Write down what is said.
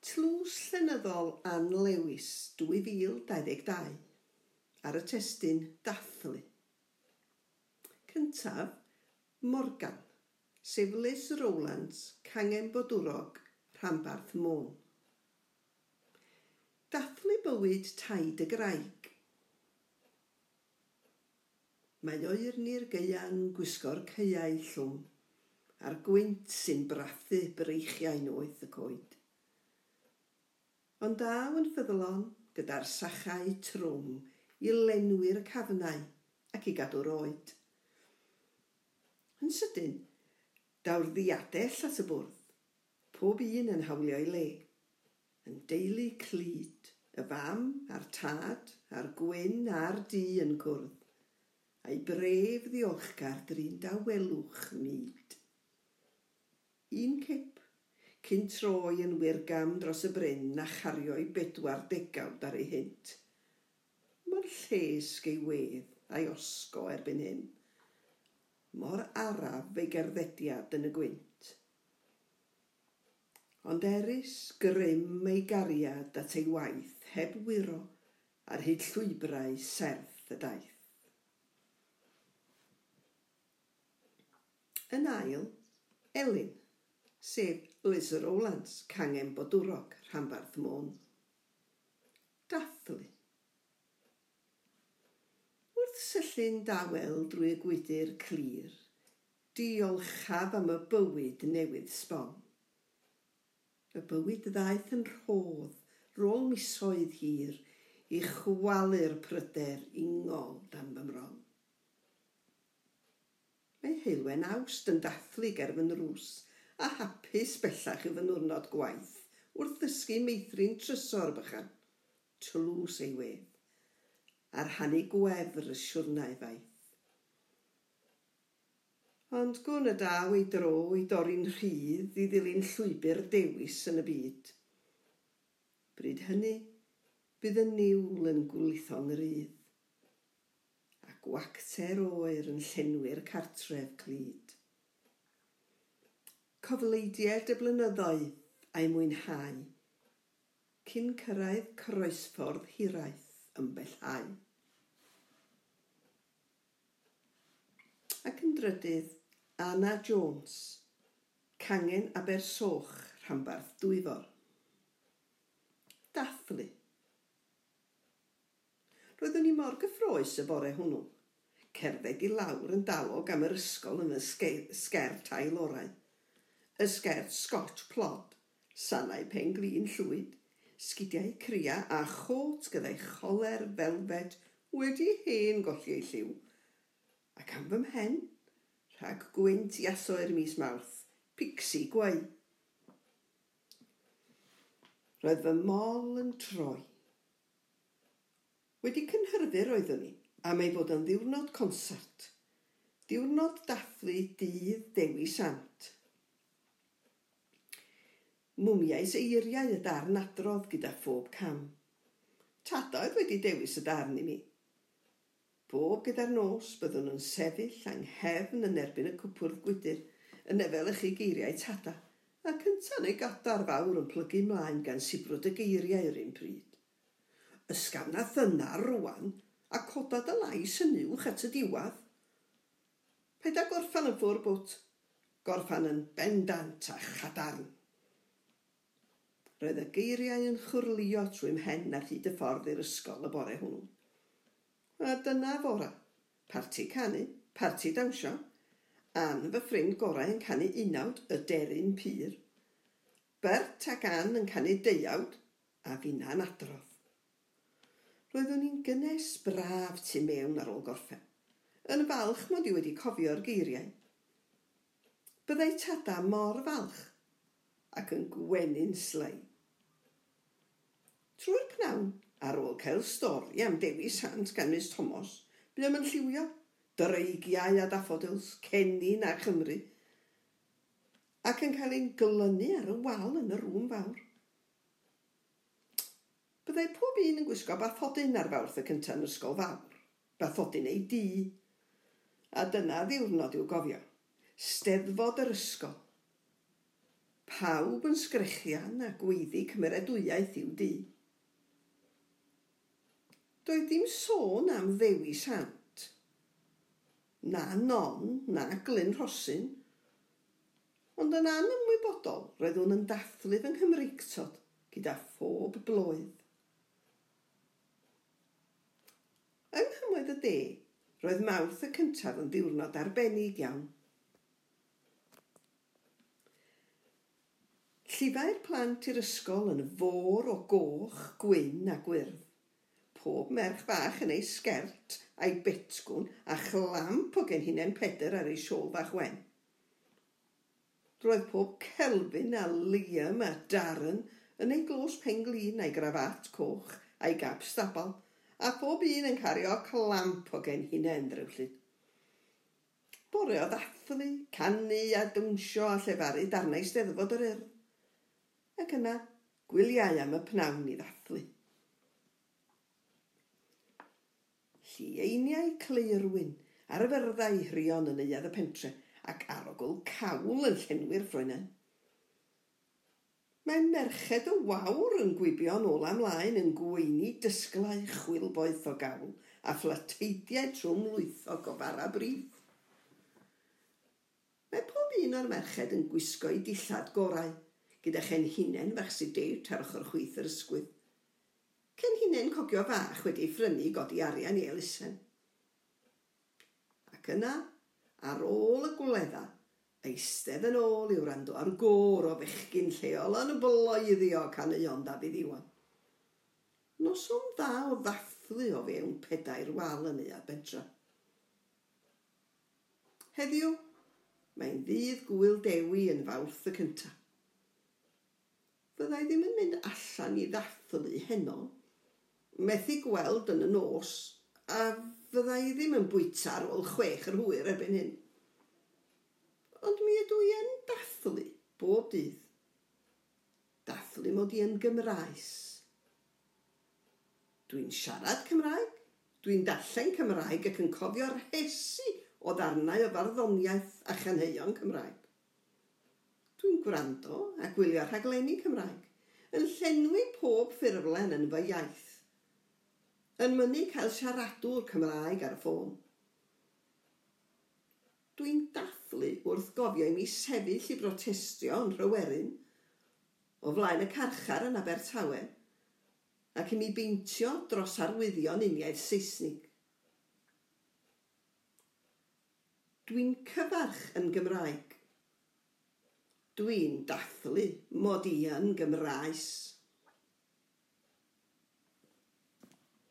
Tlws Llenyddol Anlewis 2022 ar y testyn dathlu. Cyntaf, Morgan, Seflis Rowlands, Cangen Bodwrog, Rhanbarth Môn. Dathlu bywyd taid y graig. Mae oerni'r geian gwisgo'r ceiau llwm, a'r gwynt sy'n brathu breichiau noeth y coed ond daw yn ffyddlon gyda'r sachau trwm i lenwi'r cafnau ac i gadw'r oed. Yn sydyn, daw'r ddiadell at y bwrdd, pob un yn hawlio'i le, yn deulu clyd, y fam a'r tad a'r gwyn a'r di yn cwrdd, a'i bref ddiolchgar drin dawelwch myd. Un cip cyn troi yn wirgam dros y bryn na chario i bedwar degawd ar ei hynt. Mor llesg ei wedd a'i osgo erbyn hyn. Mor araf ei gerddediad yn y gwynt. Ond eris grym ei gariad at ei waith heb wiro ar hyd llwybrau serth y daith. Yn ail, Elin, sef Liz Rowlands, Cangen Bodwrog, Rhanbarth Môn. Dathlu. Wrth syllun dawel drwy y gwydr clir, diolchaf am y bywyd newydd sbon. Y bywyd ddaeth yn rhodd, rôl misoedd hir, i chwalu'r pryder ingol dan fymron. Mae Heilwen Awst yn dathlu ger rws, nrws, a hapus bellach i fy nwrnod gwaith wrth ddysgu meithrin trysor bychan. Tlws ei wedd, a'r hannu gwefr y siwrnau ddaeth. Ond gwn y daw ei dro i dorri'n rhydd i ddilyn llwybr dewis yn y byd. Bryd hynny, bydd y niwl yn gwlitho'n rydd, a gwacter oer yn llenwi'r cartref clyd. Cofleidiau y blynyddoedd a'i mwynhau, cyn cyrraedd croesffordd hiraeth ymbellhau. Ac yn drydydd, Anna Jones, cangen Abersoch, rhanbarth dwyfor. Dathlu. Roeddwn i mor gyffroes y bore hwnnw. Cerdded i lawr yn dalog am yr ysgol yn y sger tail orau y sgert Scott plod, sanau pen glin llwyd, sgidiau cria a chot gyda'i choler felfed wedi hen golli ei lliw. Ac am fy mhen, rhag gwynt i aso i'r mis mawrth, pixi gweu. Roedd fy mol yn troi. Wedi cynhyrfu'r oeddwn ni am ei bod yn ddiwrnod concert, diwrnod dathlu dydd Dewi Sant mwmiais eiriau y darn adrodd gyda phob cam. Tadoedd wedi dewis y darn i mi. Bob gyda'r nos byddwn yn sefyll anghefn yn erbyn y cwpwrdd gwydr yn efel chi geiriau tada a cynta neu gadar fawr yn plygu mlaen gan sibrwd y geiriau yr un pryd. Ysgam na ddynar rwan a codad y lais yn uwch at y diwad. Paid a gorffan yn ffwr bwt, gorffan yn bendant a chadarn. Roedd y geiriau yn chwrlio trwy'm hen ar hyd y ffordd i'r ysgol y bore hwnnw. A dyna fora, parti canu, parti dawnsio, An fy ffrind gorau yn canu unawd y deryn pyr. Bert ac An yn canu deuawd a finna'n adrodd. Roeddwn ni'n gynnes braf tu mewn ar ôl gorffen. Yn falch mod i wedi cofio'r geiriau. Byddai tada mor falch ac yn gwenyn slau. Trwy'r pnawn, ar ôl cael stori am Dewi Sant gan Miss Thomas, bu am yn lliwio dreigiau a daffodils, cennin a Chymru, ac yn cael ein glynu ar y wal yn y rŵm fawr. Byddai pob un yn gwisgo bathodyn ar fawrth y cyntaf yn ysgol fawr, bathodyn ei di. A dyna ddiwrnod i'w gofio, steddfod yr ysgol. Pawb yn sgrechian a gweiddi cymeredwyaeth i'w di doedd dim sôn am ddewi sant. Na non, na glyn rhosyn. Ond yn anymwybodol, roedd hwn yn dathlu fy Nghymreictod gyda phob bloedd. Yng Nghymwyd y de, roedd mawrth y cyntaf yn ddiwrnod arbennig iawn. Llifau'r plant i'r ysgol yn fôr o goch, gwyn a gwyrdd pob merch fach yn ei sgert a'i betgwn a chlamp o genhinen peder ar ei siôl fach wen. Roedd pob Kelvin a Liam a Darren yn ei glos penglin a'i grafat coch a'i gab stabal a pob un yn cario clamp o genhinen drewllyd. Bore o ddathlu, canu a dwnsio a llefaru darnau steddfod yr urdd. Ac yna, gwyliau am y pnawn i ddathlu. ci einiau cleirwyn ar y fyrddau hrion yn neuad y pentre ac arogl cawl yn llenwi'r ffroenau. Mae merched y wawr yn gwibio yn ôl amlaen yn gweini dysglau chwil boeth o gawl a fflateidiau trwm lwythog o brif. Mae pob un o'r merched yn gwisgo i dillad gorau, gyda chen hunain fach sydd deut ar ochr chwyth yr ysgwydd cynhynyn cogio fach wedi ffrynu godi arian i elusen. Ac yna, ar ôl y gwledda, eistedd yn ôl i'w rando ar gôr o fechgyn lleol yn y bloeddio caneuon Dafydd Iwan. Noson dda o ddathlu o fewn pedair wal yn ei a bedra. Heddiw, mae'n ddydd gwyl dewi yn fawrth y cyntaf. Fyddai ddim yn mynd allan i ddathlu heno methu gweld yn y nos a fydda i ddim yn bwyta ar ôl chwech yr hwyr erbyn hyn. Ond mi ydw i yn dathlu bob dydd. Dathlu mod i yn Gymraes. Dwi'n siarad Cymraeg, dwi'n darllen Cymraeg ac yn cofio'r hesi o ddarnau o farddoniaeth a chaneuon Cymraeg. Dwi'n gwrando a gwylio rhaglenni Cymraeg, yn llenwi pob ffurflen yn fy iaith yn mynnu cael siaradwr Cymraeg ar y ffôn. Dwi'n dathlu wrth gofio i mi sefyll i brotestio yn Rhywerin, o flaen y carchar yn Abertawe, ac i mi beintio dros arwyddion uniaeth Saesnig. Dwi'n cyfarch yn Gymraeg. Dwi'n dathlu mod i yn Gymraes.